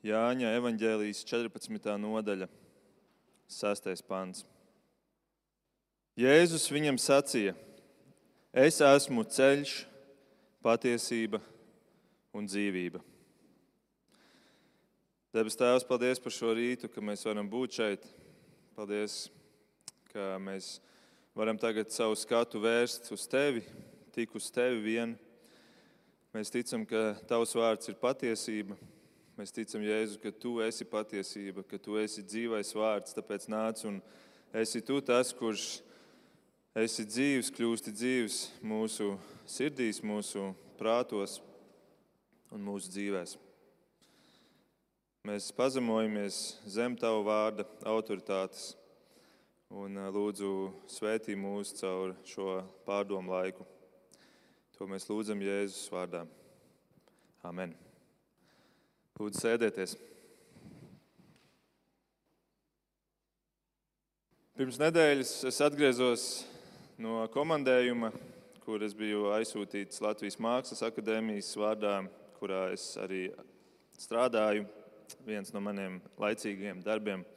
Jāņa evanģēlijas 14. nodaļa, 6. pants. Jēzus viņam sacīja: Es esmu ceļš, patiesība un dzīvība. Debes Tēvs, paldies par šo rītu, ka mēs varam būt šeit. Paldies, ka mēs varam tagad savu skatu vērst uz Tevi, tik uz Tevi vien. Mēs ticam, ka Tavs vārds ir patiesība. Mēs ticam, Jēzu, ka Tu esi patiesība, ka Tu esi dzīvais vārds. Tāpēc nāc un esi Tu tas, kurš esi dzīves, kļūsti dzīves mūsu sirdīs, mūsu prātos un mūsu dzīvēm. Mēs pazemojamies zem Tava vārda autoritātes un lūdzu svētī mūs caur šo pārdomu laiku. To mēs lūdzam Jēzus vārdā. Amen. Lūdzu, sēdieties. Pirms nedēļas es atgriezos no komandējuma, kur es biju aizsūtīts Latvijas Mākslas akadēmijas vārdā, kurā es arī strādāju viens no maniem laicīgiem darbiem.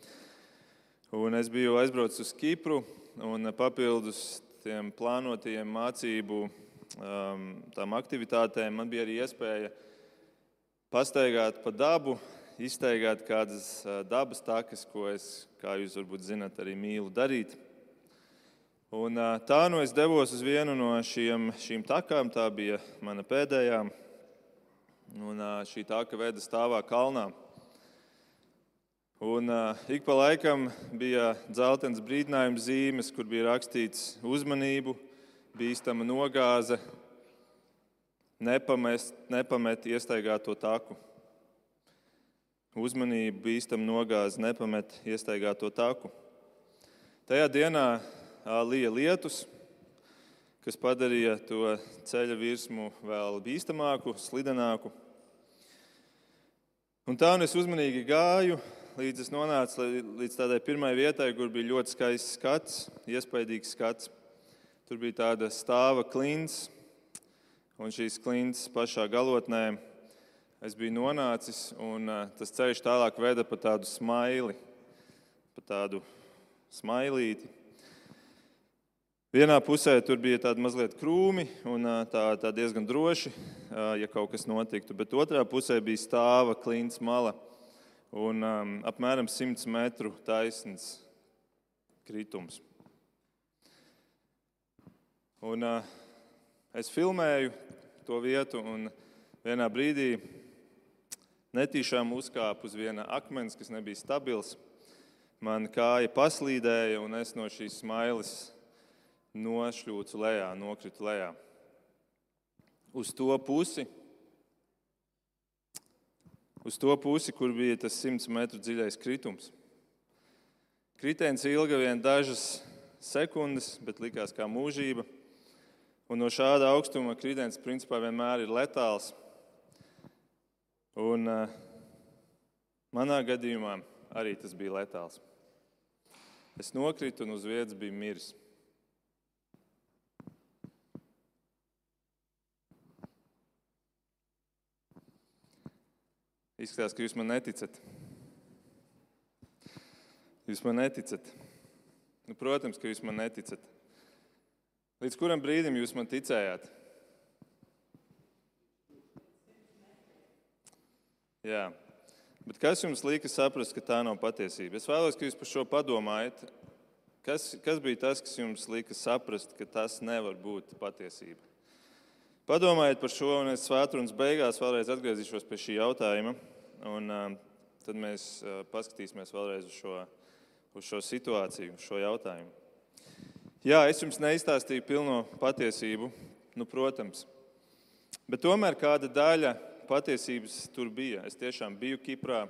Un es biju aizbraucis uz Kipru, un papildus tiem plānotajiem mācību um, aktivitātēm man bija arī iespēja pastaigāt pa dabu, iztaigāt kādas dabas takas, ko es, kā jūs varbūt zinat, arī mīlu darīt. Un, tā nu es devos uz vienu no šiem, šīm takām, tā bija mana pēdējā. Un, šī taka veda stāvā kalnā. Un ik pa laikam bija dzeltens brīdinājums zīmes, kur bija rakstīts uzmanību, bīstama nogāze, nepamest, nepamet iestaigāto taku. Uzmanību, bīstama nogāze, nepamet iestaigāto taku. Tajā dienā lija lietus, kas padarīja to ceļa virsmu vēl bīstamāku, slidenāku. Un tā un es uzmanīgi gāju, līdz es nonācu līdz tādai pirmai vietai, kur bija ļoti skaists skats, iespaidīgs skats. Tur bija tāda stāva klints, un šīs klints pašā galotnē es biju nonācis, un tas ceļš tālāk veda pa tādu smaili, pa tādu smailīti. Vienā pusē tur bija tādi mazliet krūmi, un tā, tā diezgan droši, ja kaut kas notiktu, bet otrā pusē bija stāva klints mala un um, apmēram 100 metru taisns kritums. Un, uh, es filmēju to vietu, un vienā brīdī netīšām uzkāpu uz viena akmens, kas nebija stabils. Man kāja paslīdēja, un es no šīs smailes nošļūcu lejā, nokritu lejā. Uz to pusi uz to pusi, kur bija tas 100 metru dziļais kritums. Kritiens ilga vien dažas sekundes, bet likās kā mūžība. Un no šāda augstuma kritiens principā vienmēr ir letāls. Un, uh, manā gadījumā arī tas bija letāls. Es nokritu un uz vietas biju miris. Izskatās, ka jūs man neticat. Jūs man neticat. Nu, protams, ka jūs man neticat. Līdz kuram brīdim jūs man ticējāt? Jā. Bet kas jums lika saprast, ka tā nav patiesība? Es vēlos, ka jūs par šo padomājat. Kas, kas bija tas, kas jums lika saprast, ka tas nevar būt patiesība? Padomājiet par šo, un es svētdienas beigās vēlreiz atgriezīšos pie šī jautājuma. Un, uh, tad mēs uh, paskatīsimies vēlreiz uz šo, uz šo situāciju, uz šo jautājumu. Jā, es jums neizstāstīju pilno patiesību, nu, protams. Bet tomēr kāda daļa patiesības tur bija. Es tiešām biju Kiprā,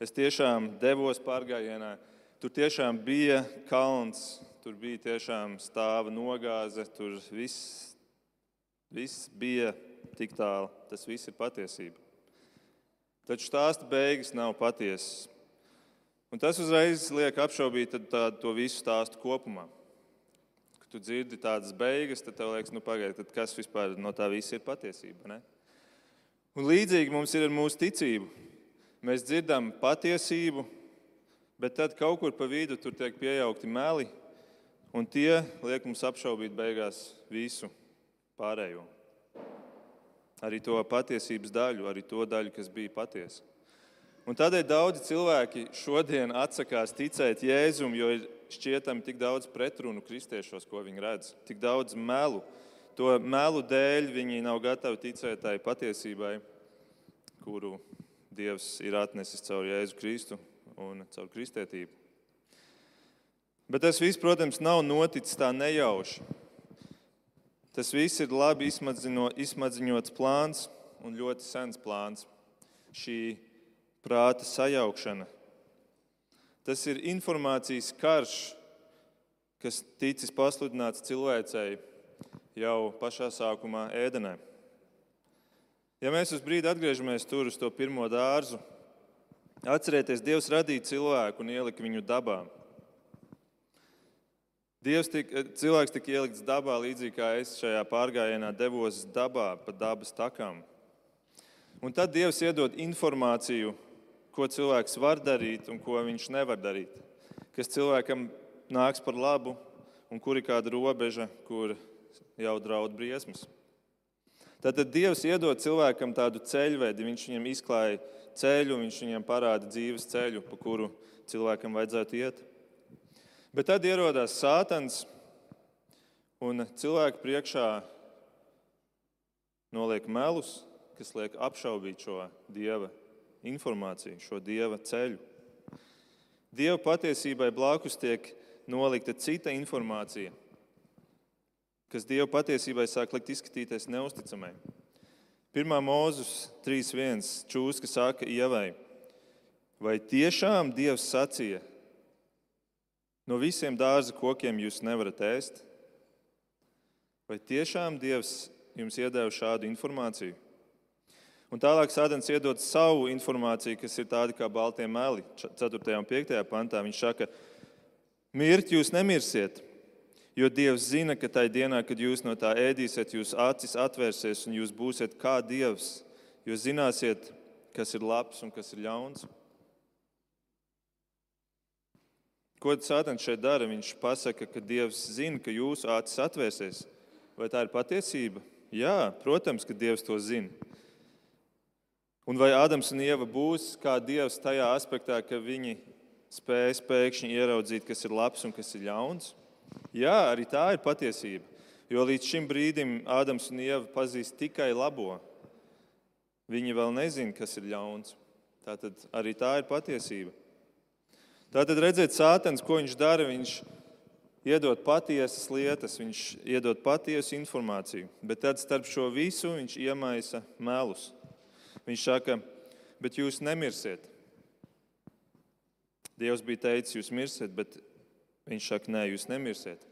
es tiešām devos pārgājienā. Tur tiešām bija kalns, tur bija tiešām stāva nogāze, tur viss, viss bija tik tālu. Tas viss ir patiesība. Taču stāsta beigas nav patiesas. Un tas uzreiz liek apšaubīt tā, to visu stāstu kopumā. Kad tu dzirdi tādas beigas, tad tev liekas, nu, pagaidiet, kas vispār no tā visa ir patiesība. Ne? Un līdzīgi mums ir ar mūsu ticību. Mēs dzirdam patiesību, bet tad kaut kur pa vidu tur tiek pieaugti meli, un tie liek mums apšaubīt beigās visu pārējo. Arī to patiesības daļu, arī to daļu, kas bija patiesa. Un tādēļ daudzi cilvēki šodien atsakās ticēt Jēzum, jo ir šķietami tik daudz pretrunu kristiešos, ko viņi redz, tik daudz melu. To melu dēļ viņi nav gatavi ticēt tai patiesībai, kuru Dievs ir atnesis caur Jēzu Kristu un caur kristētību. Bet tas viss, protams, nav noticis tā nejauši. Tas viss ir labi izsmadziņo, izsmadziņots plāns un ļoti sens plāns. Šī prāta sajaukšana. Tas ir informācijas karš, kas ticis pasludināts cilvēcei jau pašā sākumā ēdenē. Ja mēs uz brīdi atgriežamies tur uz to pirmo dārzu, atcerieties, Dievs radīja cilvēku un ielika viņu dabā. Dievs tik, cilvēks tika ielikts dabā, līdzīgi kā es šajā pārgājienā devos dabā pa dabas takām. Un tad Dievs iedod informāciju, ko cilvēks var darīt un ko viņš nevar darīt. Kas cilvēkam nāks par labu un kur ir kāda robeža, kur jau draud briesmas. Tātad Dievs iedod cilvēkam tādu ceļvedi, viņš viņam izklāja ceļu, viņš viņam parāda dzīves ceļu, pa kuru cilvēkam vajadzētu iet. Bet tad ierodās Sātans un cilvēku priekšā noliek melus, kas liek apšaubīt šo dieva informāciju, šo dieva ceļu. Dieva patiesībai blakus tiek nolikta cita informācija, kas Dieva patiesībai sāk likt izskatīties neusticamai. Pirmā mūzes 3.1. čūska saka ievai, vai tiešām Dievs sacīja, no visiem dārza kokiem jūs nevarat ēst? Vai tiešām Dievs jums iedeva šādu informāciju? Un tālāk Sādens iedod savu informāciju, kas ir tāda kā baltie meli. 4. un 5. pantā viņš saka, mirt jūs nemirsiet, Jo Dievs zina, ka tajā dienā, kad jūs no tā ēdīsiet, jūs acis atvērsies un jūs būsiet kā Dievs. Jūs zināsiet, kas ir labs un kas ir ļauns. Ko Sātans šeit dara? Viņš pasaka, ka Dievs zina, ka jūsu acis atvērsies. Vai tā ir patiesība? Jā, protams, ka Dievs to zina. Un vai Ādams un Ieva būs kā Dievs tajā aspektā, ka viņi spēs pēkšņi ieraudzīt, kas ir labs un kas ir ļauns? Jā, arī tā ir patiesība. Jo līdz šim brīdim Ādams un Ieva pazīst tikai labo. Viņi vēl nezina, kas ir ļauns. Tātad arī tā ir patiesība. Tātad redziet, Sātens, ko viņš dara, viņš iedod patiesas lietas, viņš iedod patiesu informāciju, bet tad starp šo visu viņš iemaisa melus. Viņš saka, bet jūs nemirsiet. Dievs bija teicis, jūs mirsiet, bet Viņš saka, nē, jūs nemirsiet.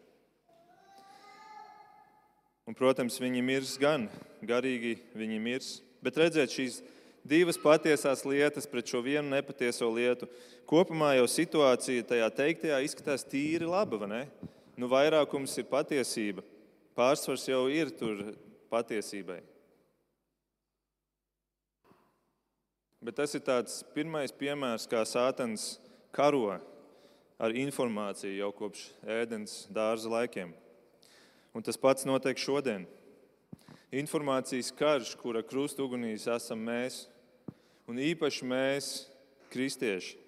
Un, protams, viņi mirs gan, garīgi viņi mirs. Bet redziet, šīs divas patiesās lietas pret šo vienu nepatieso lietu. Kopumā jau situācija tajā teiktajā izskatās tīri laba, vai ne? Nu, vairākums ir patiesība. Pārsvars jau ir tur patiesībai. Bet tas ir tāds pirmais piemērs, kā Sātans karo ar informāciju jau kopš ēdienas dārza laikiem. Un tas pats notiek šodien. Informācijas karš, kura krustugunīs esam mēs, un īpaši mēs, kristieši.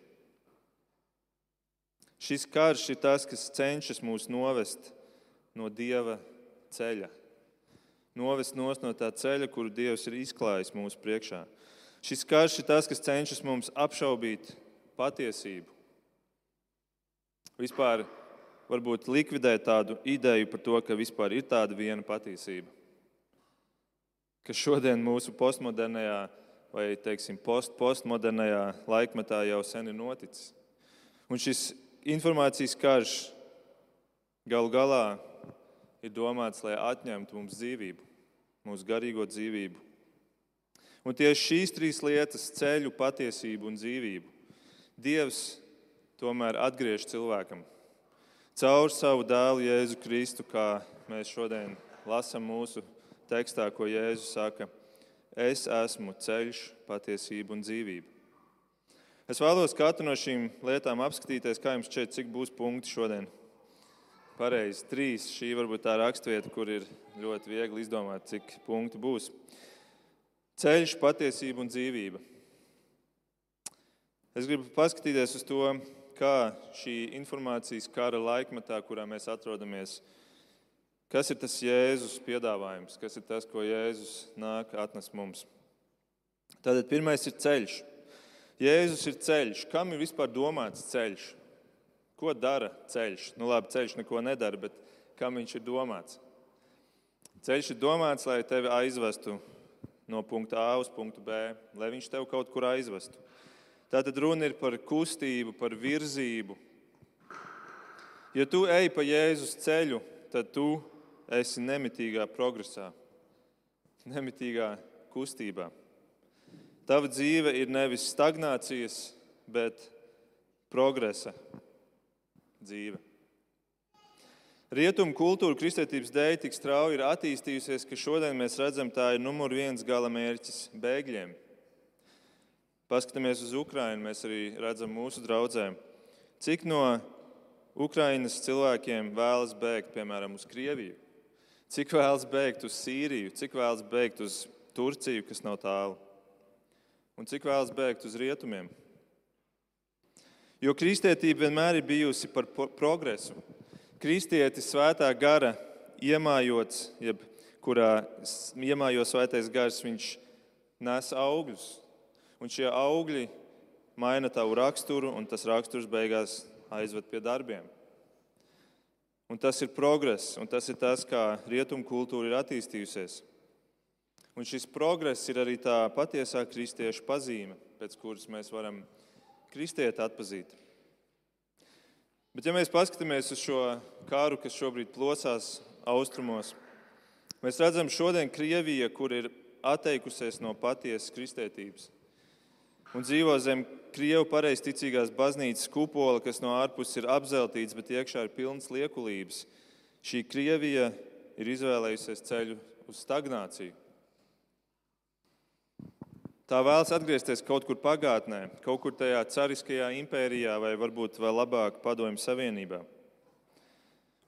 Šis karš ir tas, kas cenšas mūs novest no dieva ceļa. Novest no tā ceļa, kuru Dievs ir izklājis mūsu priekšā. Šis karš ir tas, kas cenšas mums apšaubīt patiesību vispār varbūt likvidēt tādu ideju par to, ka vispār ir tāda viena patiesība. Kas šodien mūsu postmodernajā vai teiksim, post postmodernajā laikmetā jau sen ir noticis. Un šis informācijas karš galu galā ir domāts, lai atņemtu mums dzīvību, mūsu garīgo dzīvību. Un tieši šīs trīs lietas, ceļu, patiesību un dzīvību, Dievs tomēr atgriež cilvēkam. Caur savu dēlu Jēzu Kristu, kā mēs šodien lasām mūsu tekstā, ko Jēzus saka, es esmu ceļš, patiesība un dzīvība. Es vēlos katru no šīm lietām apskatīties, kā jums šķiet, cik būs punkti šodien. Pareizi, trīs. Šī varbūt tā raksturvieta, kur ir ļoti viegli izdomāt, cik punkti būs. Ceļš, patiesība un dzīvība. Es gribu paskatīties uz to, kā šī informācijas kara laikmetā, kurā mēs atrodamies, kas ir tas Jēzus piedāvājums, kas ir tas, ko Jēzus nāk atnes mums. Tātad pirmais ir ceļš. Jēzus ir ceļš. Kam ir vispār domāts ceļš? Ko dara ceļš? Nu, labi, ceļš neko nedara, bet kam viņš ir domāts? Ceļš ir domāts, lai tevi aizvestu no punkta A uz punktu B, lai viņš tevi kaut kur aizvestu. Tā tad runa ir par kustību, par virzību. Ja tu ej pa Jēzus ceļu, tad tu esi nemitīgā progresā, nemitīgā kustībā. Tava dzīve ir nevis stagnācijas, bet progresa dzīve. Rietumu kultūra kristietības dēļ tik strauji ir attīstījusies, ka šodien mēs redzam, tā ir numur viens gala mērķis bēgļiem. Paskatāmies uz Ukrajinu, mēs arī redzam mūsu draugiem. Cik no Ukrainas cilvēkiem vēlas bēgt, piemēram, uz Krieviju? Cik vēlas bēgt uz Sīriju, cik vēlas bēgt uz Turciju, kas nav tālu? un cik vēlas bēgt uz rietumiem. Jo kristietība vienmēr ir bijusi par progresu. Kristietis svētā gara iemājots, jeb kurā iemājo svētais gars, viņš nes augļus. Un šie augļi maina tavu raksturu, un tas raksturs beigās aizved pie darbiem. Un tas ir progress, un tas ir tas, kā rietumu kultūra ir attīstījusies. Un šis progress ir arī tā patiesā kristiešu pazīme, pēc kuras mēs varam kristieti atpazīt. Bet, ja mēs paskatāmies uz šo kāru, kas šobrīd plosās austrumos, mēs redzam, šodien Krievija, kur ir atteikusies no patiesas kristietības un dzīvo zem Krievu pareizticīgās baznīcas kupola, kas no ārpuses ir apzeltīts, bet iekšā ir pilns liekulības. Šī Krievija ir izvēlējusies ceļu uz stagnāciju. Tā vēlas atgriezties kaut kur pagātnē, kaut kur tajā cariskajā impērijā, vai varbūt vēl labāk Padomju Savienībā.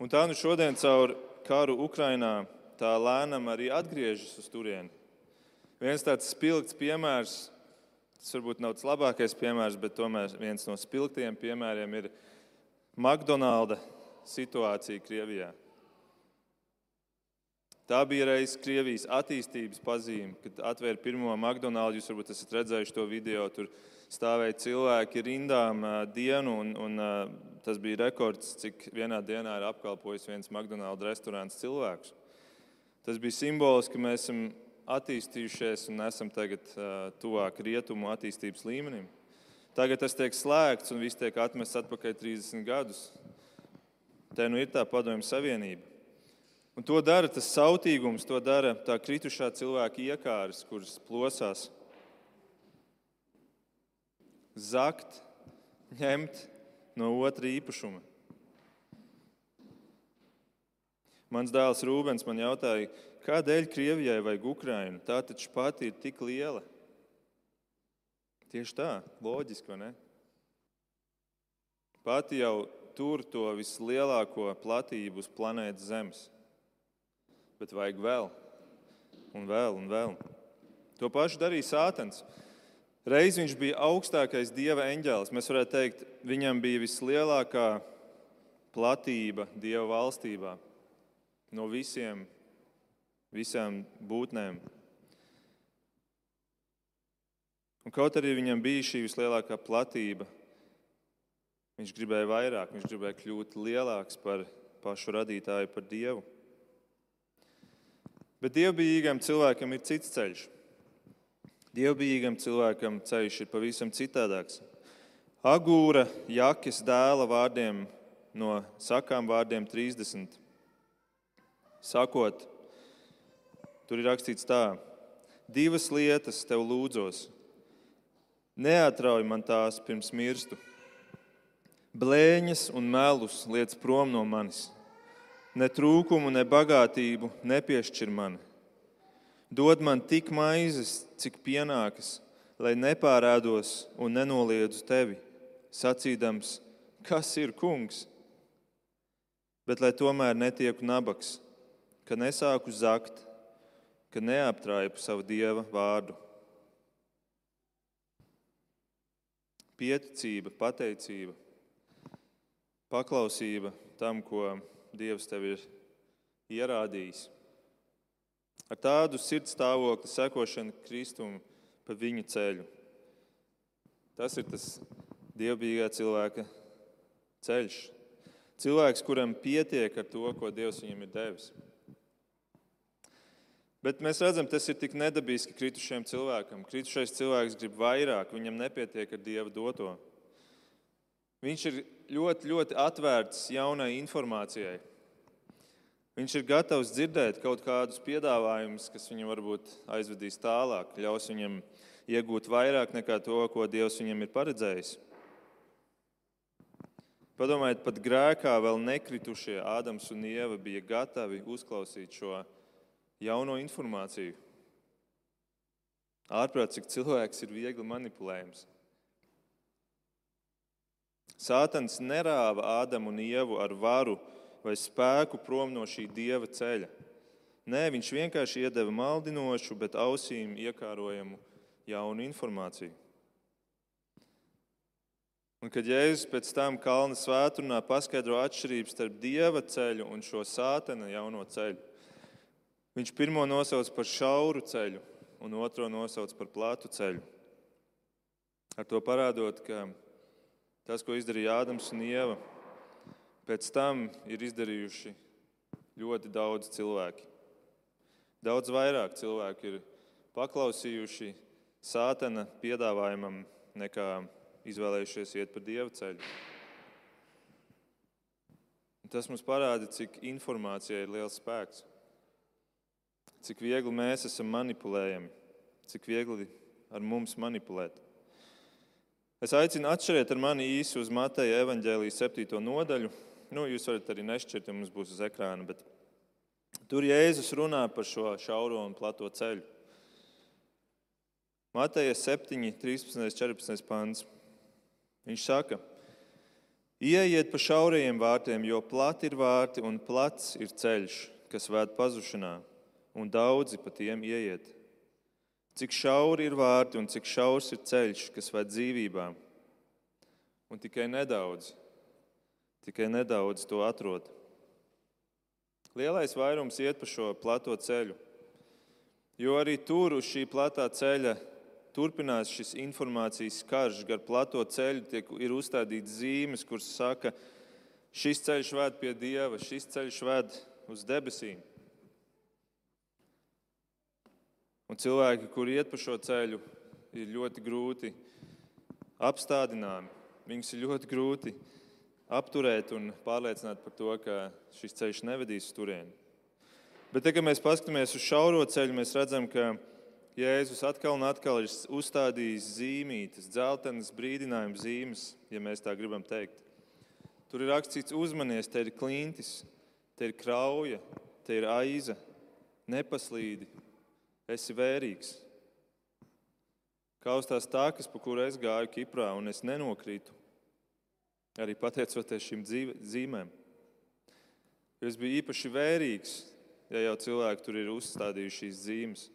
Un tā nu šodien caur karu Ukrajinā tā lēnām arī atgriežas uz turieni. Viens tāds spilgts piemērs, tas varbūt nav tas labākais piemērs, bet tomēr viens no spilgtiem piemēriem ir McDonalda situācija Krievijā. Tā bija reiz Krievijas attīstības pazīme, kad atvēra pirmo McDonald's. Jūs varbūt esat redzējuši to video. Tur stāvēja cilvēki rindām dienu, un, un tas bija rekords, cik vienā dienā ir apkalpojis viens McDonald's restorāns cilvēkus. Tas bija simbols, ka mēs esam attīstījušies un esam tagad tuvāk rietumu attīstības līmenim. Tagad tas tiek slēgts un viss tiek atmests atpakaļ 30 gadus. Te nu ir tā padomju savienība. Un to dara tas sautīgums, to dara tā kritušā cilvēka iekāras, kuras plosās. Zakt, ņemt no otra īpašuma. Mans dēls Rūbens man jautāja, kādēļ Krievijai vajag Ukrainu? Tā taču pati ir tik liela. Tieši tā, loģiski, vai ne? Pati jau tur to vislielāko platību uz planētas Zemes bet vajag vēl, un vēl, un vēl. To pašu darīja Sātans. Reiz viņš bija augstākais dieva eņģēlis. Mēs varētu teikt, viņam bija vislielākā platība dieva valstībā no visiem, visām būtnēm. Un kaut arī viņam bija šī vislielākā platība, viņš gribēja vairāk, viņš gribēja kļūt lielāks par pašu radītāju, par dievu. Bet dievbijīgam cilvēkam ir cits ceļš. Dievbijīgam cilvēkam ceļš ir pavisam citādāks. Agūra Jakis dēla vārdiem no sakām vārdiem 30. Sakot, tur ir rakstīts tā: Divas lietas tev lūdzos, neatrauj man tās pirms mirstu. Blēņas un melus liec prom no manis ne trūkumu, ne bagātību nepiešķir man. Dod man tik maizes, cik pienākas, lai nepārādos un nenoliedzu tevi, sacīdams, kas ir kungs, bet lai tomēr netieku nabaks, ka nesāku zakt, ka neaptraipu savu dieva vārdu. Pieticība, pateicība, paklausība tam, ko Dievs tev ir ierādījis. Ar tādu sirds stāvokli sekošana Kristum pa viņa ceļu. Tas ir tas dievbijīgā cilvēka ceļš. Cilvēks, kuram pietiek ar to, ko Dievs viņam ir devis. Bet mēs redzam, tas ir tik nedabiski kritušiem cilvēkam. Kritušais cilvēks grib vairāk, viņam nepietiek ar Dieva doto. Viņš ir ļoti, ļoti atvērts jaunai informācijai. Viņš ir gatavs dzirdēt kaut kādus piedāvājumus, kas viņam varbūt aizvedīs tālāk, ļaus viņam iegūt vairāk nekā to, ko Dievs viņam ir paredzējis. Padomājiet, pat grēkā vēl nekritušie Ādams un Ieva bija gatavi uzklausīt šo jauno informāciju. Ārprāt, cik cilvēks ir viegli manipulējams. Sātans nerāva Ādamu un Ievu ar varu vai spēku prom no šī dieva ceļa. Nē, viņš vienkārši iedeva maldinošu, bet ausīm iekārojamu jaunu informāciju. Un kad Jēzus pēc tam kalna svētdienā paskaidro atšķirību starp dieva ceļu un šo sātena jauno ceļu, viņš pirmo nosauc par šauru ceļu un otro nosauc par platu ceļu. Ar to parādot, ka tas, ko izdarīja Ādams un Ieva, pēc tam ir izdarījuši ļoti daudz cilvēki. Daudz vairāk cilvēku ir paklausījuši sātena piedāvājumam nekā izvēlējušies iet pa dievu ceļu. Tas mums parāda, cik informācijai ir liels spēks, cik viegli mēs esam manipulējami, cik viegli ar mums manipulēt. Es aicinu atšķiriet ar mani īsi uz Mateja evaņģēlijas 7. nodaļu. Nu, jūs varat arī nešķirt, ja mums būs uz ekrāna, bet tur Jēzus runā par šo šauro un plato ceļu. Mateja 7, 13, 14 pāns. Viņš saka, ieiet pa šaurajiem vārtiem, jo plati ir vārti un plats ir ceļš, kas ved pazušanā, un daudzi pa tiem ieiet. Cik šauri ir vārti un cik šaurs ir ceļš, kas ved dzīvībā, un tikai nedaudz, tikai nedaudz to atrod. Lielais vairums iet pa šo plato ceļu, jo arī tur uz šī platā ceļa turpinās šis informācijas karš gar plato ceļu, tiek, ir uzstādīts zīmes, kuras saka, šis ceļš ved pie dieva, šis ceļš ved uz debesīm. Un cilvēki, kur iet pa šo ceļu, ir ļoti grūti apstādināmi. Viņus ir ļoti grūti apturēt un pārliecināt par to, ka šis ceļš nevedīs uz turieni. Bet, te, kad mēs paskatāmies uz šauro ceļu, mēs redzam, ka Jēzus atkal un atkal ir uzstādījis zīmītes, dzeltenas brīdinājuma zīmes, ja mēs tā gribam teikt. Tur ir rakstīts, uzmanies, te ir klintis, te ir krauja, te ir aiza, nepaslīdi, esi vērīgs. Kā uz tās takas, pa kuru es gāju Kiprā, un es nenokrītu, arī pateicoties šīm zīmēm. Es biju īpaši vērīgs, ja jau cilvēki tur ir uzstādījuši šīs zīmes.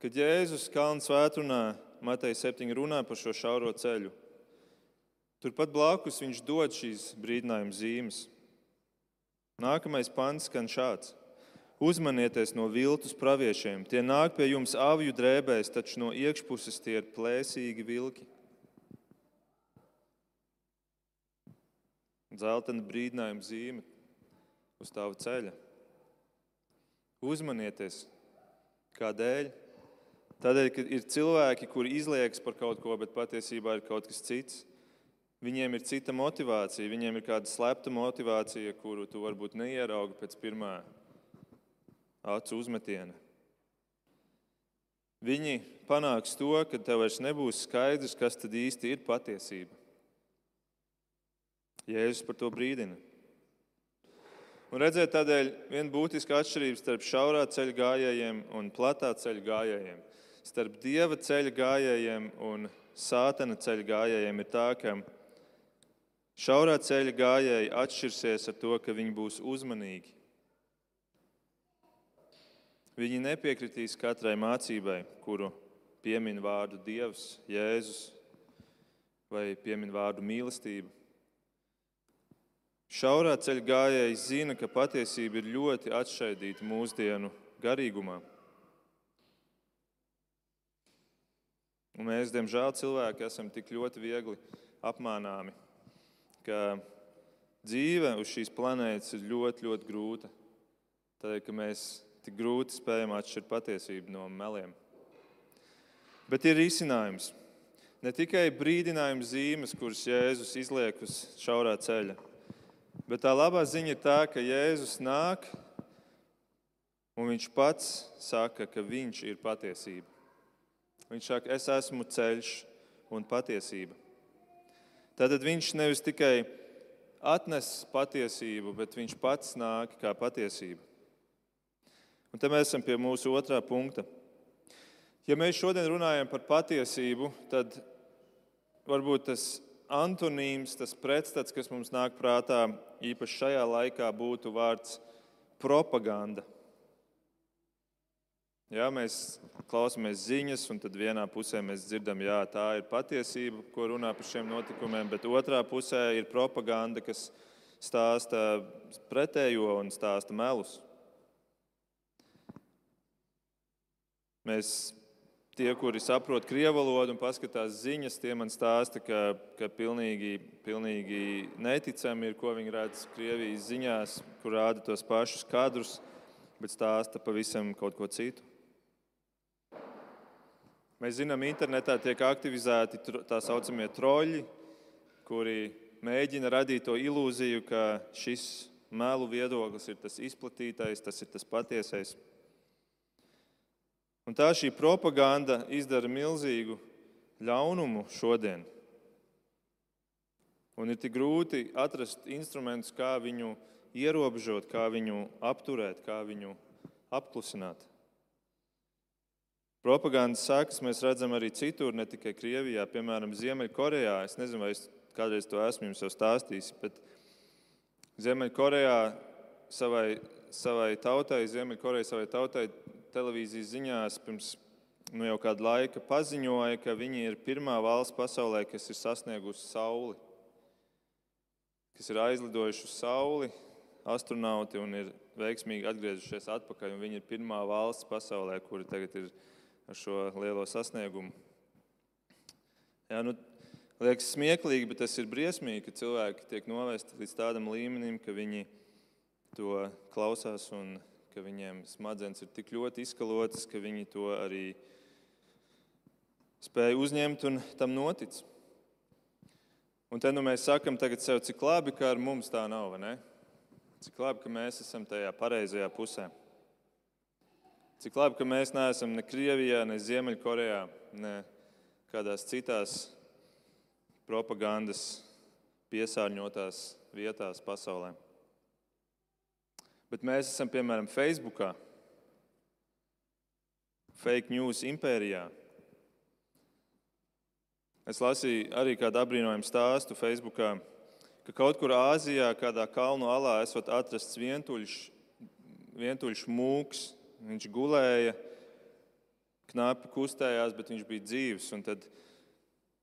Kad Jēzus Kalnu svētdienā Mateja 7 runā par šo šauro ceļu, turpat blakus viņš dod šīs brīdinājuma zīmes. Nākamais pants skan šāds: Uzmanieties no viltus praviešiem. Tie nāk pie jums avju drēbēs, taču no iekšpuses tie ir plēsīgi vilki. Zeltaina brīdinājuma zīme uz tava ceļa. Uzmanieties, kādēļ? Tādēļ, ka ir cilvēki, kuri izliekas par kaut ko, bet patiesībā ir kaut kas cits. Viņiem ir cita motivācija, viņiem ir kāda slēpta motivācija, kuru tu varbūt neieraugi pēc pirmā acu uzmetiena. Viņi panāks to, ka tev vairs nebūs skaidrs, kas tad īsti ir patiesība. Jēzus par to brīdina. Un redzēt, tādēļ viena būtiska atšķirība starp šaurā ceļa gājējiem un platā ceļa gājējiem. starp dieva ceļa gājējiem un sātana ceļa gājējiem ir tā, ka šaurā ceļa gājēji atšķirsies ar to, ka viņi būs uzmanīgi. Viņi nepiekritīs katrai mācībai, kuru piemin vārdu Dievs, Jēzus vai piemin vārdu mīlestība. Šaurā ceļa gājēji zina, ka patiesība ir ļoti atšķaidīta mūsdienu garīgumā. Un mēs, diemžēl, cilvēki esam tik ļoti viegli apmānāmi, ka dzīve uz šīs planētas ir ļoti, ļoti grūta. Tādēļ, ka mēs tik grūti spējam atšķirt patiesību no meliem. Bet ir risinājums. Ne tikai brīdinājuma zīmes, kuras Jēzus izliek uz šaurā ceļa, bet tā labā ziņa ir tā, ka Jēzus nāk un viņš pats saka, ka viņš ir patiesība. Viņš saka, es esmu ceļš un patiesība. Tātad viņš nevis tikai atnes patiesību, bet viņš pats nāk kā patiesība. Un te mēs esam pie mūsu otrā punkta. Ja mēs šodien runājam par patiesību, tad varbūt tas antonīms, tas pretstats, kas mums nāk prātā, īpaši šajā laikā, būtu vārds propaganda. Jā, mēs klausāmies ziņas, un tad vienā pusē mēs dzirdam, ka tā ir patiesība, ko runā par šiem notikumiem, bet otrā pusē ir propaganda, kas stāsta pretējo un stāsta melus. Mēs tie, kuri saprot krievu valodu un paskatās ziņas, tie man stāsta, ka, ka pilnīgi, pilnīgi neticami ir, ko viņi redz Krievijas ziņās, kur rāda tos pašus kadrus, bet stāsta pavisam kaut ko citu. Mēs zinām, internetā tiek aktivizēti tā saucamie troļļi, kuri mēģina radīt to ilūziju, ka šis melu viedoklis ir tas izplatītais, tas ir tas patiesais. Un tā šī propaganda izdara milzīgu ļaunumu šodien. Un ir tik grūti atrast instrumentus, kā viņu ierobežot, kā viņu apturēt, kā viņu apklusināt. Propagandas sākas mēs redzam arī citur, ne tikai Krievijā, piemēram, Ziemeļkorejā. Es nezinu, vai es kādreiz to esmu jums jau stādījis, bet Ziemeļkorejā savai, savai tautai, Ziemeļkorejai savai tautai televīzijas ziņās pirms nu, jau kāda laika paziņoja, ka viņi ir pirmā valsts pasaulē, kas ir sasniegusi Sauli, kas ir aizlidojuši uz Sauli, astronauti un ir veiksmīgi atgriezušies atpakaļ. Viņi ir pirmā valsts pasaulē, kura tagad ir ar šo lielo sasniegumu. Jā, nu, liekas smieklīgi, bet tas ir briesmīgi, ka cilvēki tiek novesti līdz tādam līmenim, ka viņi to klausās un ka viņiem smadzenes ir tik ļoti izkalotas, ka viņi to arī spēja uzņemt un tam notic. Un te nu mēs sakam tagad sev, cik labi, ka ar mums tā nav, vai ne? Cik labi, ka mēs esam tajā pareizajā pusē. Cik labi, ka mēs neesam ne Krievijā, ne Ziemeļkorejā, ne kādās citās propagandas piesārņotās vietās pasaulē. Bet mēs esam piemēram Facebook, fake news impērijā. Es lasīju arī kādu apbrīnojumu stāstu Facebook, ka kaut kur Āzijā, kādā kalnu alā, esot atrasts vientuļš, vientuļš mūks. Viņš gulēja, knapi kustējās, bet viņš bija dzīves. Un tad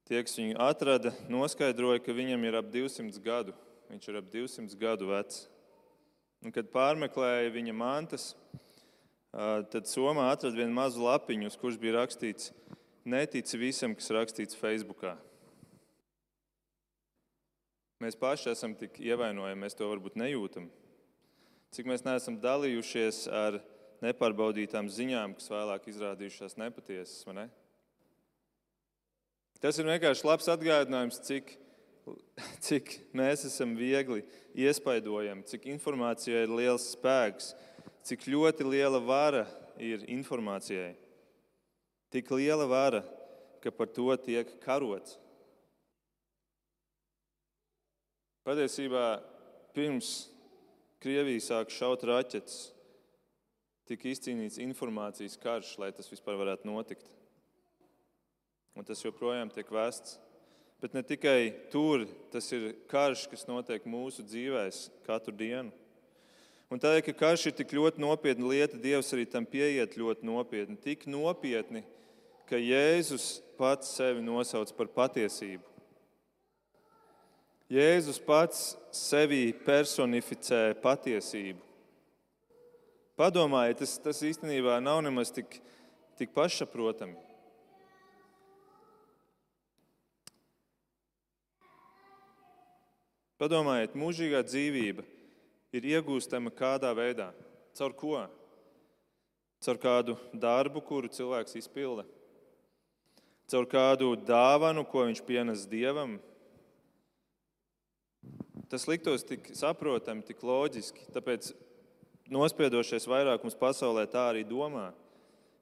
tie, kas viņu atrada, noskaidroja, ka viņam ir ap 200 gadu. Viņš ir ap 200 gadu vecs. Un, kad pārmeklēja viņa mantas, tad Somā atrada vienu mazu lapiņu, uz kuras bija rakstīts: Netici visam, kas rakstīts Facebook. Mēs paši esam tik ievainojami, mēs to varbūt nejūtam. Cik mēs neesam dalījušies ar nepārbaudītām ziņām, kas vēlāk izrādījušās nepatiesas. Ne? Tas ir vienkārši labs atgādinājums, cik cik mēs esam viegli iespaidojami, cik informācijai ir liels spēks, cik ļoti liela vara ir informācijai. Tik liela vara, ka par to tiek karots. Patiesībā pirms Krievija sāk šaut raķetes, tika izcīnīts informācijas karš, lai tas vispār varētu notikt. un tas joprojām tiek vēsts. Bet ne tikai tur, tas ir karš, kas notiek mūsu dzīvēs katru dienu. Un tādēļ, ka karš ir tik ļoti nopietna lieta, Dievs arī tam pieiet ļoti nopietni. Tik nopietni, ka Jēzus pats sevi nosauc par patiesību. Jēzus pats sevi personificē patiesību. Padomājiet, tas, tas īstenībā nav nemaz tik, tik pašsaprotami. Padomājiet, mūžīgā dzīvība ir iegūstama kādā veidā. Caur ko? Caur kādu darbu, kuru cilvēks izpilda. Caur kādu dāvanu, ko viņš pienes dievam. Tas liktos tik saprotami, tik loģiski. Tāpēc nospiedošais vairākums pasaulē tā arī domā.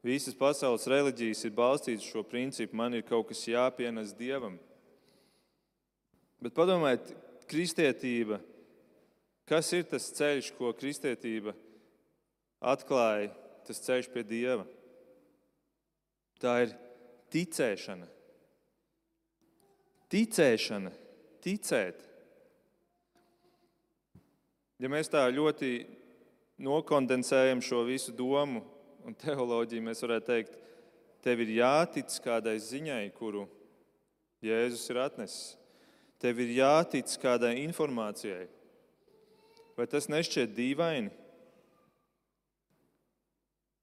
Visas pasaules reliģijas ir balstītas uz šo principu. Man ir kaut kas jāpienes dievam. Bet padomājiet, kristietība, kas ir tas ceļš, ko kristietība atklāja, tas ceļš pie Dieva? Tā ir ticēšana. Ticēšana, ticēt. Ja mēs tā ļoti nokondensējam šo visu domu un teoloģiju, mēs varētu teikt, tev ir jātic kādai ziņai, kuru Jēzus ir atnesis. Tev ir jātic kādai informācijai. Vai tas nešķiet dīvaini?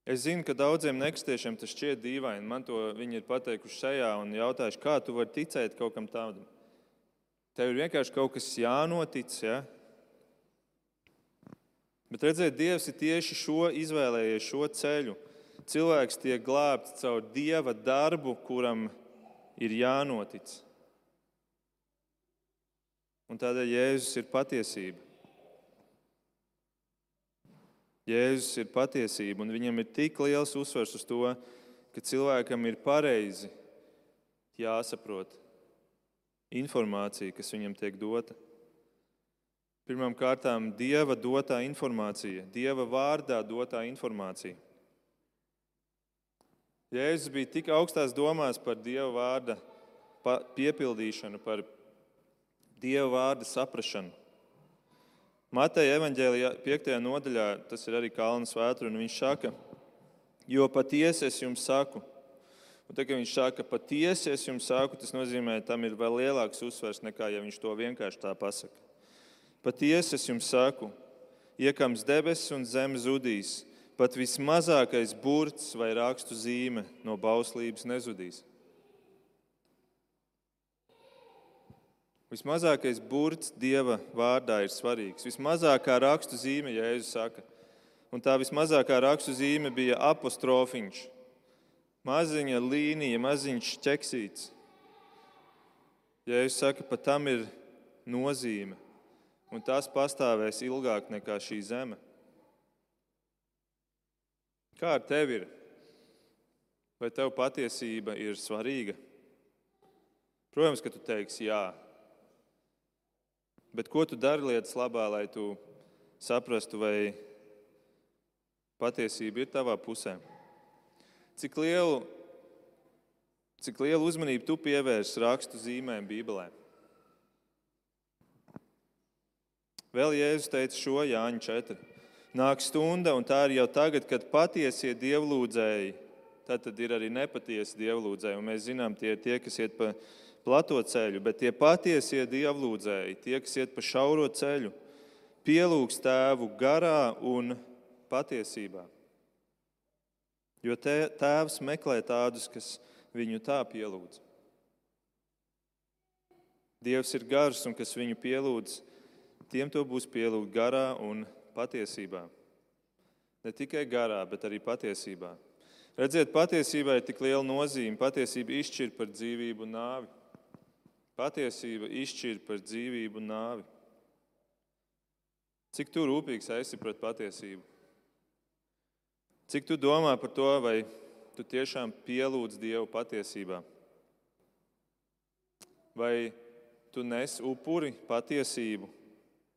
Es zinu, ka daudziem nekristiešiem tas šķiet dīvaini. Man to viņi ir pateikuši šajā un jautājuši, kā tu vari ticēt kaut kam tādam. Tev ir vienkārši kaut kas jānotic. Ja? Bet redziet, Dievs ir tieši šo izvēlējies, šo ceļu. Cilvēks tiek glābts caur Dieva darbu, kuram ir jānotic. Un tādēļ Jēzus ir patiesība. Jēzus ir patiesība, un viņam ir tik liels uzsvers uz to, ka cilvēkam ir pareizi jāsaprot informācija, kas viņam tiek dota. Pirmkārt, Dieva dotā informācija, Dieva vārdā dotā informācija. Jēzus bija tik augstās domās par Dieva vārda piepildīšanu, par Dieva vārda saprašanu. Mateja evanģēlijā 5. nodaļā tas ir arī Kalns vētra, un viņš saka, jo patiesi es jums saku, un kad viņš saka, patiesi es jums saku, tas nozīmē, tam ir vēl lielāks uzsvers nekā, ja viņš to vienkārši tā pasaka. Patiesi es jums saku, iekams debesis un zeme zudīs, pat vismazākais burts vai rakstu zīme no bauslības nezudīs. Vismazākais burts Dieva vārdā ir svarīgs. Vismazākā rakstu zīme, Jēzus saka, un tā vismazākā rakstu zīme bija apostrofiņš. Maziņa līnija, maziņš ķeksīts. Jēzus saka, pat tam ir nozīme, un tas pastāvēs ilgāk nekā šī zeme. Kā ar tevi ir? Vai tev patiesība ir svarīga? Protams, ka tu teiksi jā. Bet ko tu dari lietas labā, lai tu saprastu, vai patiesība ir tavā pusē? Cik lielu, cik lielu uzmanību tu pievērsi rakstu zīmēm Bībelē? Vēl Jēzus teica šo Jāņa 4. Nāk stunda, un tā ir jau tagad, kad patiesie dievlūdzēji, tad, tad ir arī nepatiesi dievlūdzēji. Un mēs zinām, tie ir tie, kas iet pa plato ceļu, bet tie patiesie dievlūdzēji, tie, kas iet pa šauro ceļu, pielūgs tēvu garā un patiesībā. Jo tēvs meklē tādus, kas viņu tā pielūdz. Dievs ir gars, un kas viņu pielūdz, tiem to būs pielūgt garā un patiesībā. Ne tikai garā, bet arī patiesībā. Redziet, patiesībai ir tik liela nozīme. Patiesība izšķir par dzīvību un nāvi. Patiesība izšķir par dzīvību un nāvi. Cik tu rūpīgs esi pret patiesību? Cik tu domā par to, vai tu tiešām pielūdz Dievu patiesībā? Vai tu nes upuri patiesību?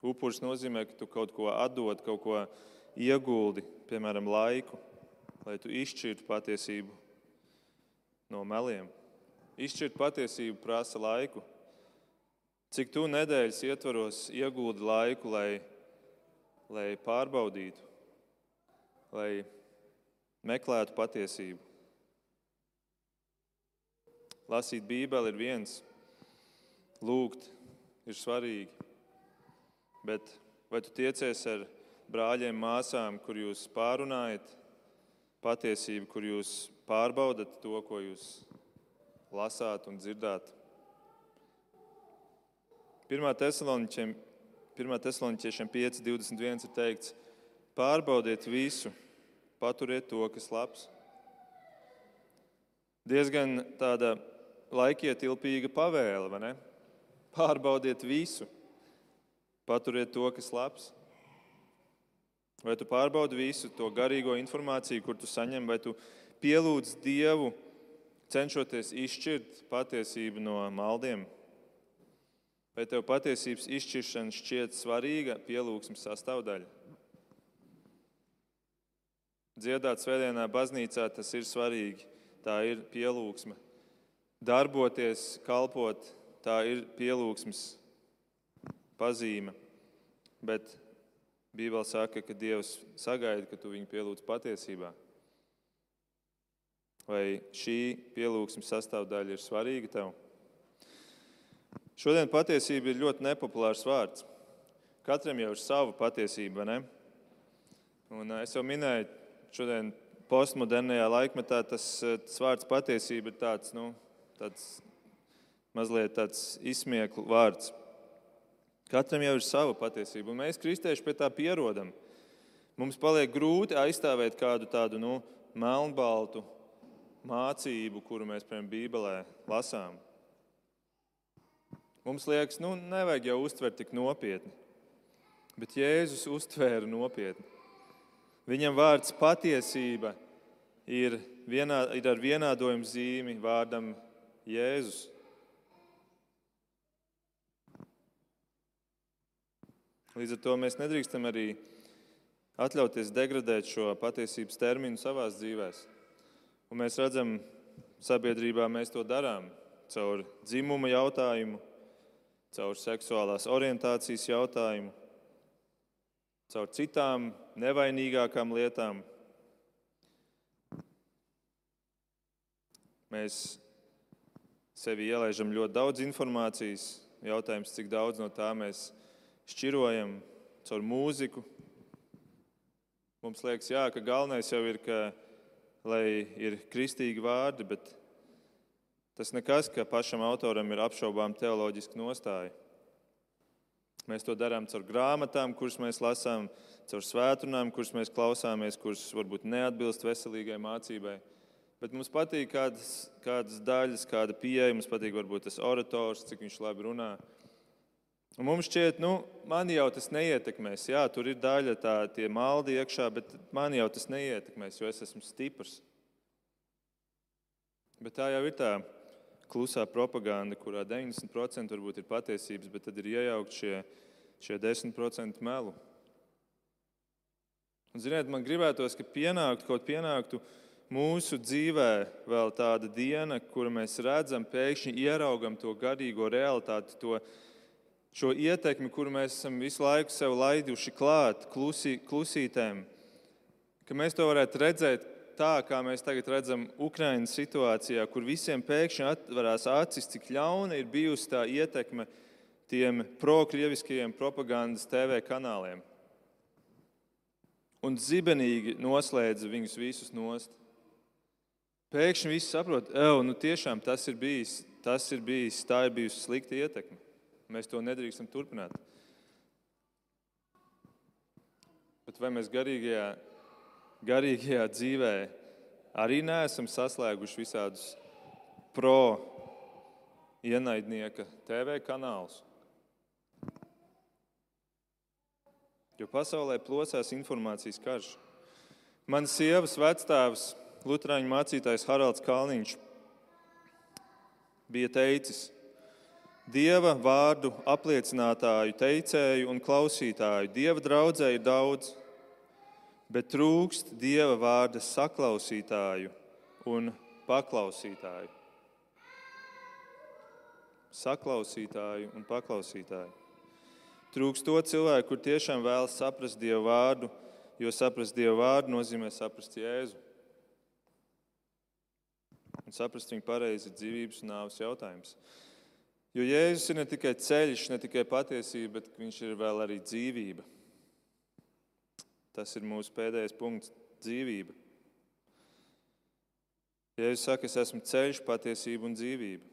Upuris nozīmē, ka tu kaut ko atdod, kaut ko ieguldi, piemēram, laiku, lai tu izšķirtu patiesību no meliem. Izšķirt patiesību prasa laiku. Cik tu nedēļas ietvaros iegūti laiku, lai, lai pārbaudītu, lai meklētu patiesību. Lasīt Bībeli ir viens, lūgt ir svarīgi. Bet vai tu tiecies ar brāļiem, māsām, kur jūs pārunājat patiesību, kur jūs pārbaudat to, ko jūs lasāt un dzirdāt? 1. Thessaloniķiešiem 5, 21 ir teikts, pārbaudiet visu, paturiet to, kas labs. Diezgan tāda laikietilpīga pavēle, vai ne? Pārbaudiet visu, paturiet to, kas labs. Vai tu pārbaudi visu to garīgo informāciju, kur tu saņem, vai tu pielūdz Dievu, cenšoties izšķirt patiesību no maldiem? Vai tev patiesības izšķiršana šķiet svarīga pielūgsmes sastāvdaļa? Dziedāt svētdienā baznīcā tas ir svarīgi. Tā ir pielūgsme. Darboties, kalpot, tā ir pielūgsmes pazīme. Bet Bībele saka, ka Dievs sagaida, ka tu viņu pielūdz patiesībā. Vai šī pielūgsmes sastāvdaļa ir svarīga tev? Šodien patiesība ir ļoti nepopulārs vārds. Katram jau ir sava patiesība, ne? Un es jau minēju, šodien postmodernajā laikmetā tas, tas vārds patiesība ir tāds, nu, tāds mazliet tāds izsmieklu vārds. Katram jau ir sava patiesība, un mēs, kristieši, pie tā pierodam. Mums paliek grūti aizstāvēt kādu tādu nu, melnbaltu mācību, kuru mēs, piemēram, Bībelē lasām. Mums liekas, nu, nevajag jau uztvert tik nopietni. Bet Jēzus uztvēra nopietni. Viņam vārds patiesība ir, vienā, ir ar vienādojumu zīmi vārdam Jēzus. Līdz ar to mēs nedrīkstam arī atļauties degradēt šo patiesības terminu savā dzīvē. Mēs redzam, sabiedrībā mēs to darām caur dzimuma jautājumu, caur seksuālās orientācijas jautājumu, caur citām nevainīgākām lietām. Mēs sevi ielaižam ļoti daudz informācijas. Jautājums, cik daudz no tā mēs šķirojam caur mūziku. Mums liekas, jā, ka galvenais jau ir, ka, lai ir kristīgi vārdi, bet Tas nekas, ka pašam autoram ir apšaubām teoloģiska nostāja. Mēs to darām caur grāmatām, kuras mēs lasām, caur svētdienām, kuras mēs klausāmies, kuras varbūt neatbilst veselīgai mācībai. Bet mums patīk kādas, kādas daļas, kāda pieeja, mums patīk varbūt tas orators, cik viņš labi runā. Un mums šķiet, nu, man jau tas neietekmēs. Jā, tur ir daļa tā, tie maldi iekšā, bet man jau tas neietekmēs, jo es esmu stiprs. Bet tā jau ir tā klusā propaganda, kurā 90% varbūt ir patiesības, bet tad ir iejaukt šie, šie 10% melu. Un, ziniet, man gribētos, ka pienāktu kaut pienāktu mūsu dzīvē vēl tāda diena, kura mēs redzam, pēkšņi ieraugam to garīgo realitāti, to šo ietekmi, kuru mēs esam visu laiku sev laiduši klāt, klusī, klusītēm, ka mēs to varētu redzēt tā, kā mēs tagad redzam Ukraiņas situācijā, kur visiem pēkšņi atverās acis, cik ļauna ir bijusi tā ietekme tiem pro-krieviskajiem propagandas TV kanāliem. Un zibenīgi noslēdza viņus visus nost. Pēkšņi viss saprot, ka nu tiešām tas ir bijis, tas ir bijis, tā ir bijusi slikta ietekme. Mēs to nedrīkstam turpināt. Bet vai mēs garīgajā garīgajā dzīvē arī neesam saslēguši visādus pro ienaidnieka TV kanālus. Jo pasaulē plosās informācijas karš. Mans sievas vecstāvs, Lutāņu mācītājs Haralds Kalniņš, bija teicis, Dieva vārdu apliecinātāju, teicēju un klausītāju. Dieva draudzē ir daudz, bet trūkst dieva vārda saklausītāju un paklausītāju. saklausītāju un paklausītāju. Trūks to cilvēku, kur tiešām vēlas saprast Dieva vārdu, jo saprast Dieva vārdu nozīmē saprast Jēzu. Un saprast viņu pareizi ir dzīvības un nāves jautājums. Jo Jēzus ir ne tikai ceļš, ne tikai patiesība, bet viņš ir vēl arī dzīvība. Tas ir mūsu pēdējais punkts - dzīvība. Jēzus saka, es esmu ceļš, patiesība un dzīvība.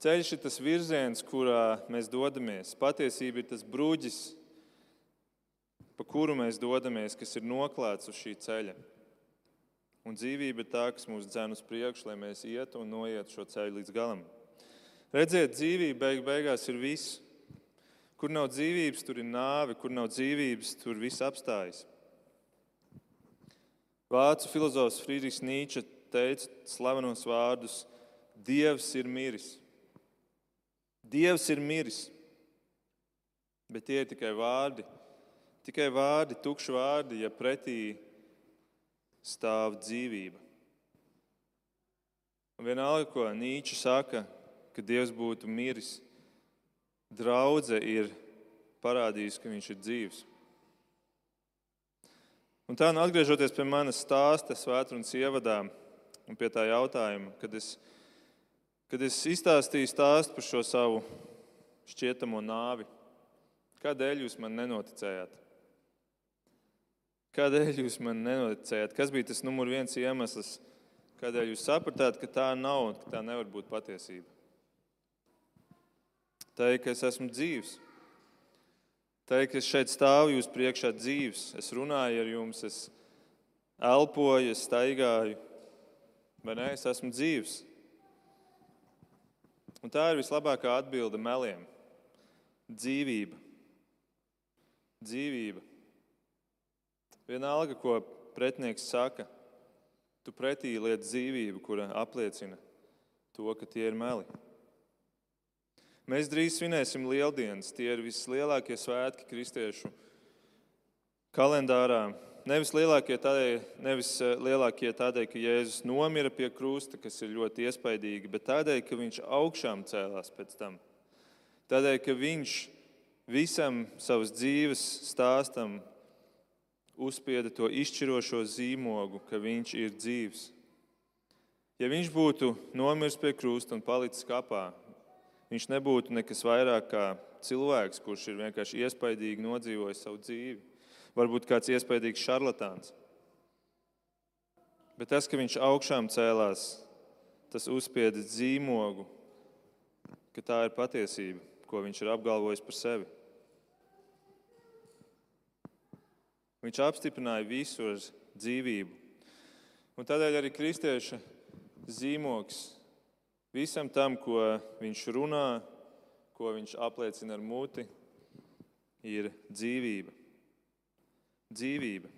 Ceļš ir tas virziens, kurā mēs dodamies. Patiesība ir tas brūģis, pa kuru mēs dodamies, kas ir noklāts uz šī ceļa. Un dzīvība ir tā, kas mūs dzen uz priekšu, lai mēs ietu un noietu šo ceļu līdz galam. Redziet, dzīvība beig beigās ir viss. Kur nav dzīvības, tur ir nāve, kur nav dzīvības, tur viss apstājas. Vācu filozofs Friedrichs Nīčs teica slavenos vārdus: Dievs ir miris. Dievs ir miris, bet tie ir tikai vārdi. Tikai vārdi, tukši vārdi, ja pretī stāv dzīvība. Un vienalga, ko Nīčs saka, ka Dievs būtu miris, draudzē ir parādījis, ka viņš ir dzīvs. Un tā, nu, atgriežoties pie manas stāsta, svētdienas ievadā un pie tā jautājuma, kad es Kad es izstāstīju stāstu par šo savu šķietamo nāvi, kādēļ jūs man nenoticējāt? Kādēļ jūs man nenoticējāt? Kas bija tas numur viens iemesls, kādēļ jūs sapratāt, ka tā nav un ka tā nevar būt patiesība? Ir, ka es esmu dzīvs. Ir, ka es šeit stāvu jūs priekšā dzīvs. Es runāju ar jums, es elpoju, es staigāju. Vai ne? Es esmu dzīvs. Un tā ir vislabākā atbilde meliem - dzīvība. Dzīvība. Vienalga, ko pretinieks saka, tu pretī liet dzīvību, kura apliecina to, ka tie ir meli. Mēs drīz svinēsim lieldienas. Tie ir vislielākie svētki kristiešu kalendārā. Nevis lielākie tādēļ, nevis eh, lielākie tādēļ, ka Jēzus nomira pie krusta, kas ir ļoti iespaidīgi, bet tādēļ, ka viņš augšām cēlās pēc tam. Tādēļ, ka viņš visam savas dzīves stāstam uzspieda to izšķirošo zīmogu, ka viņš ir dzīvs. Ja viņš būtu nomiris pie krusta un palicis kapā, viņš nebūtu nekas vairāk kā cilvēks, kurš ir vienkārši iespaidīgi nodzīvojis savu dzīvi varbūt kāds iespaidīgs šarlatāns. Bet tas, ka viņš augšām cēlās, tas uzspieda zīmogu, ka tā ir patiesība, ko viņš ir apgalvojis par sevi. Viņš apstiprināja visu ar dzīvību. Un tādēļ arī kristieša zīmogs visam tam, ko viņš runā, ko viņš apliecina ar muti, ir dzīvība dzīvība.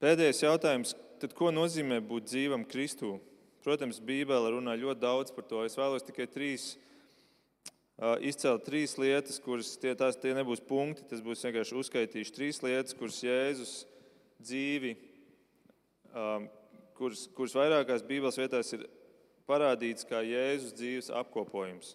Pēdējais jautājums, tad ko nozīmē būt dzīvam Kristū? Protams, Bībele runā ļoti daudz par to. Es vēlos tikai trīs, izcelt trīs lietas, kuras tie, tās, tie nebūs punkti. Tas būs vienkārši uzskaitīšu trīs lietas, kuras Jēzus dzīvi, um, kuras, kuras vairākās Bībeles vietās ir parādīts kā Jēzus dzīves apkopojums.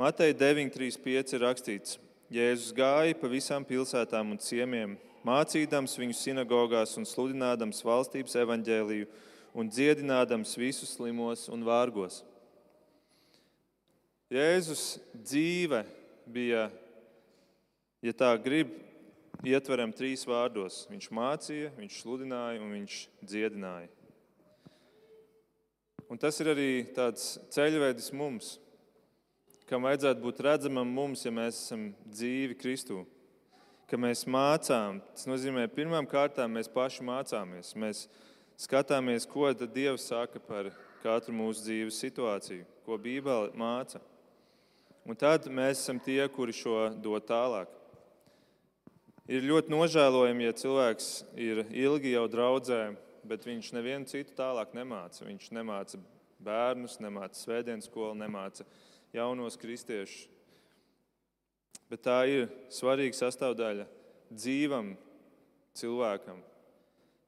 Mateja 9,35 ir rakstīts, Jēzus gāja pa visām pilsētām un ciemiemiem, mācīdams viņu sinagogās un sludinādams valstības evaņģēliju un dziedinādams visus slimos un vārgos. Jēzus dzīve bija, ja tā grib, ietveram trīs vārdos. Viņš mācīja, viņš sludināja un viņš dziedināja. Un tas ir arī tāds ceļvedis mums kam vajadzētu būt redzamam mums, ja mēs esam dzīvi Kristū. Ka mēs mācām, tas nozīmē, pirmām kārtām mēs paši mācāmies. Mēs skatāmies, ko Dievs saka par katru mūsu dzīves situāciju, ko Bībele māca. Un tad mēs esam tie, kuri šo dod tālāk. Ir ļoti nožēlojami, ja cilvēks ir ilgi jau draudzē, bet viņš nevienu citu tālāk nemāca. Viņš nemāca bērnus, nemāca svētdienas skolu, nemāca jaunos kristiešus. Bet tā ir svarīga sastāvdaļa dzīvam cilvēkam.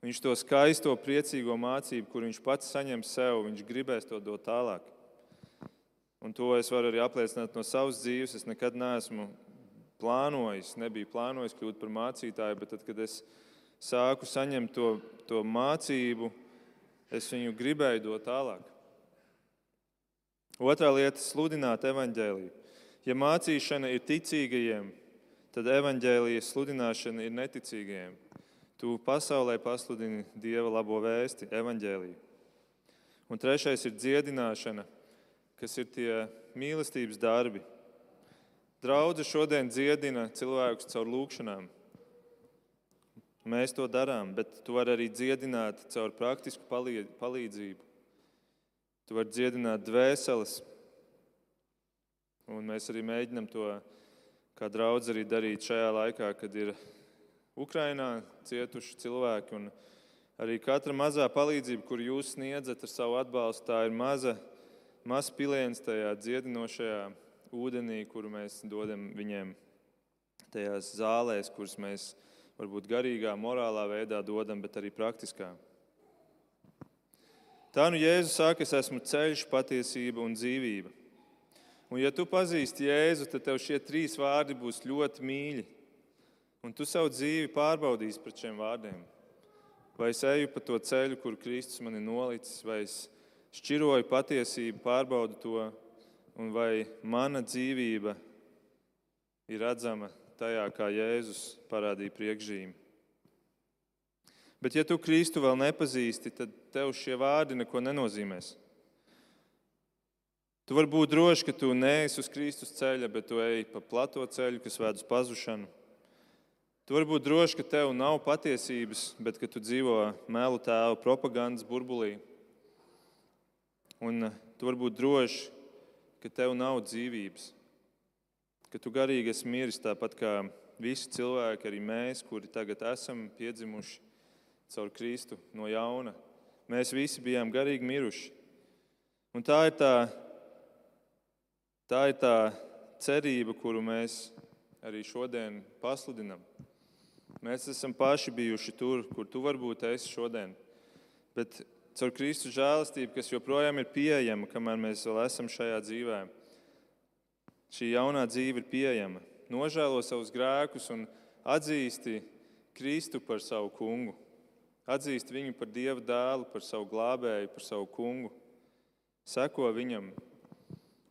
Viņš to skaisto, priecīgo mācību, kur viņš pats saņem sev, viņš gribēs to dot tālāk. Un to es varu arī apliecināt no savas dzīves. Es nekad neesmu plānojis, nebiju plānojis kļūt par mācītāju, bet tad, kad es sāku saņemt to, to mācību, es viņu gribēju dot tālāk. Otra lieta - sludināt evaņģēlīju. Ja mācīšana ir ticīgajiem, tad evaņģēlījas sludināšana ir neticīgajiem. Tu pasaulē pasludini Dieva labo vēsti, evaņģēlīju. Un trešais ir dziedināšana, kas ir tie mīlestības darbi. Draudze šodien dziedina cilvēkus caur lūgšanām. Mēs to darām, bet tu vari arī dziedināt caur praktisku palīdzību. Tu vari dziedināt dvēseles. Un mēs arī mēģinām to kā draudz arī darīt šajā laikā, kad ir Ukrainā cietuši cilvēki. Arī katra mazā palīdzība, kur jūs sniedzat ar savu atbalstu, tā ir maza, mazs piliens tajā dziedinošajā ūdenī, kuru mēs dodam viņiem tajās zālēs, kuras mēs varbūt garīgā, morālā veidā dodam, bet arī praktiskā. Tā nu Jēzus saka, es esmu ceļš, patiesība un dzīvība. Un, ja tu pazīsti Jēzu, tad tev šie trīs vārdi būs ļoti mīļi. Un tu savu dzīvi pārbaudīsi pret šiem vārdiem. Vai es eju pa to ceļu, kur Kristus man ir nolicis, vai es šķiroju patiesību, pārbaudu to, un vai mana dzīvība ir redzama tajā, kā Jēzus parādīja priekšzīmē. Bet, ja tu Kristu vēl nepazīsti, tad tev šie vārdi neko nenozīmēs. Tu vari būt drošs, ka tu neesi uz Kristus ceļa, bet tu ej pa plato ceļu, kas ved uz pazušanu. Tu vari būt drošs, ka tev nav patiesības, bet ka tu dzīvo melu tēvu propagandas burbulī. Un tu vari būt drošs, ka tev nav dzīvības, ka tu garīgi esi miris tāpat kā visi cilvēki, arī mēs, kuri tagad esam piedzimuši caur Kristu no jauna. Mēs visi bijām garīgi miruši. Un tā ir tā, tā ir tā cerība, kuru mēs arī šodien pasludinām. Mēs esam paši bijuši tur, kur tu varbūt esi šodien. Bet caur Kristus žēlastību, kas joprojām ir pieejama, kamēr mēs vēl esam šajā dzīvē, šī jaunā dzīve ir pieejama. Nožēlo savus grēkus un atzīsti Kristu par savu kungu atzīst viņu par Dieva dēlu, par savu glābēju, par savu kungu, seko viņam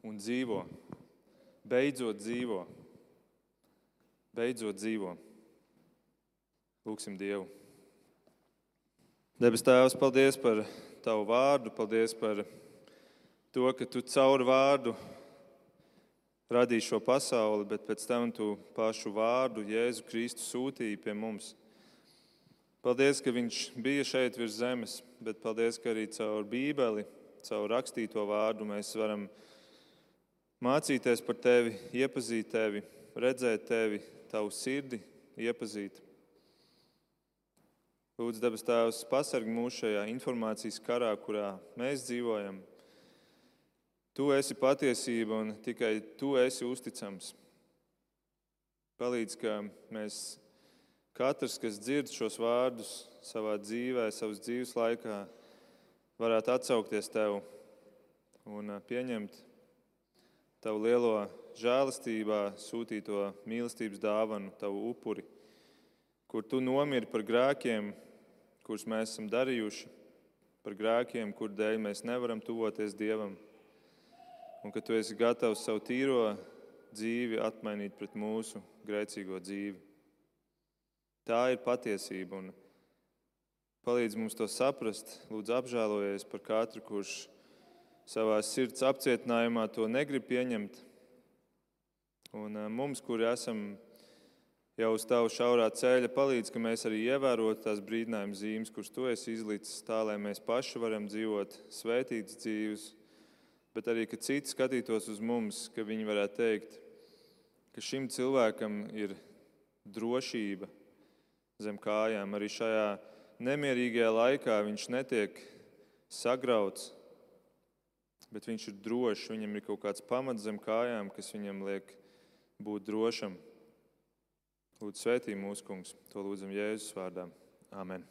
un dzīvo. Beidzot dzīvo. Beidzot dzīvo. Lūksim Dievu. Debes Tēvs, paldies par Tavu vārdu, paldies par to, ka Tu caur vārdu radīji šo pasauli, bet pēc tam Tu pašu vārdu Jēzu Kristu sūtīji pie mums. Paldies, ka viņš bija šeit virs zemes, bet paldies, ka arī caur Bībeli, caur rakstīto vārdu mēs varam mācīties par tevi, iepazīt tevi, redzēt tevi, tavu sirdi, iepazīt. Lūdzu, debes Tēvs, pasargi mūs šajā informācijas karā, kurā mēs dzīvojam. Tu esi patiesība un tikai tu esi uzticams. Palīdz, ka mēs katrs, kas dzird šos vārdus savā dzīvē, savas dzīves laikā, varētu atsaukties tev un pieņemt tavu lielo žēlastībā sūtīto mīlestības dāvanu, tavu upuri, kur tu nomiri par grēkiem, kurus mēs esam darījuši, par grēkiem, kur dēļ mēs nevaram tuvoties Dievam, un ka tu esi gatavs savu tīro dzīvi atmainīt pret mūsu grēcīgo dzīvi. Tā ir patiesība. Un palīdz mums to saprast. Lūdzu, apžēlojies par katru, kurš savā sirds apcietinājumā to negrib pieņemt. Un eh, mums, kuri esam jau uz tavu šaurā ceļa, palīdz, ka mēs arī ievērotu tās brīdinājuma zīmes, kuras tu esi izlicis, tā lai mēs paši varam dzīvot svētītas dzīves, bet arī, ka citi skatītos uz mums, ka viņi varētu teikt, ka šim cilvēkam ir drošība zem kājām. Arī šajā nemierīgajā laikā viņš netiek sagrauts, bet viņš ir drošs. Viņam ir kaut kāds pamats zem kājām, kas viņam liek būt drošam. Lūdzu, svētī mūsu kungs. To lūdzam Jēzus vārdā. Amen.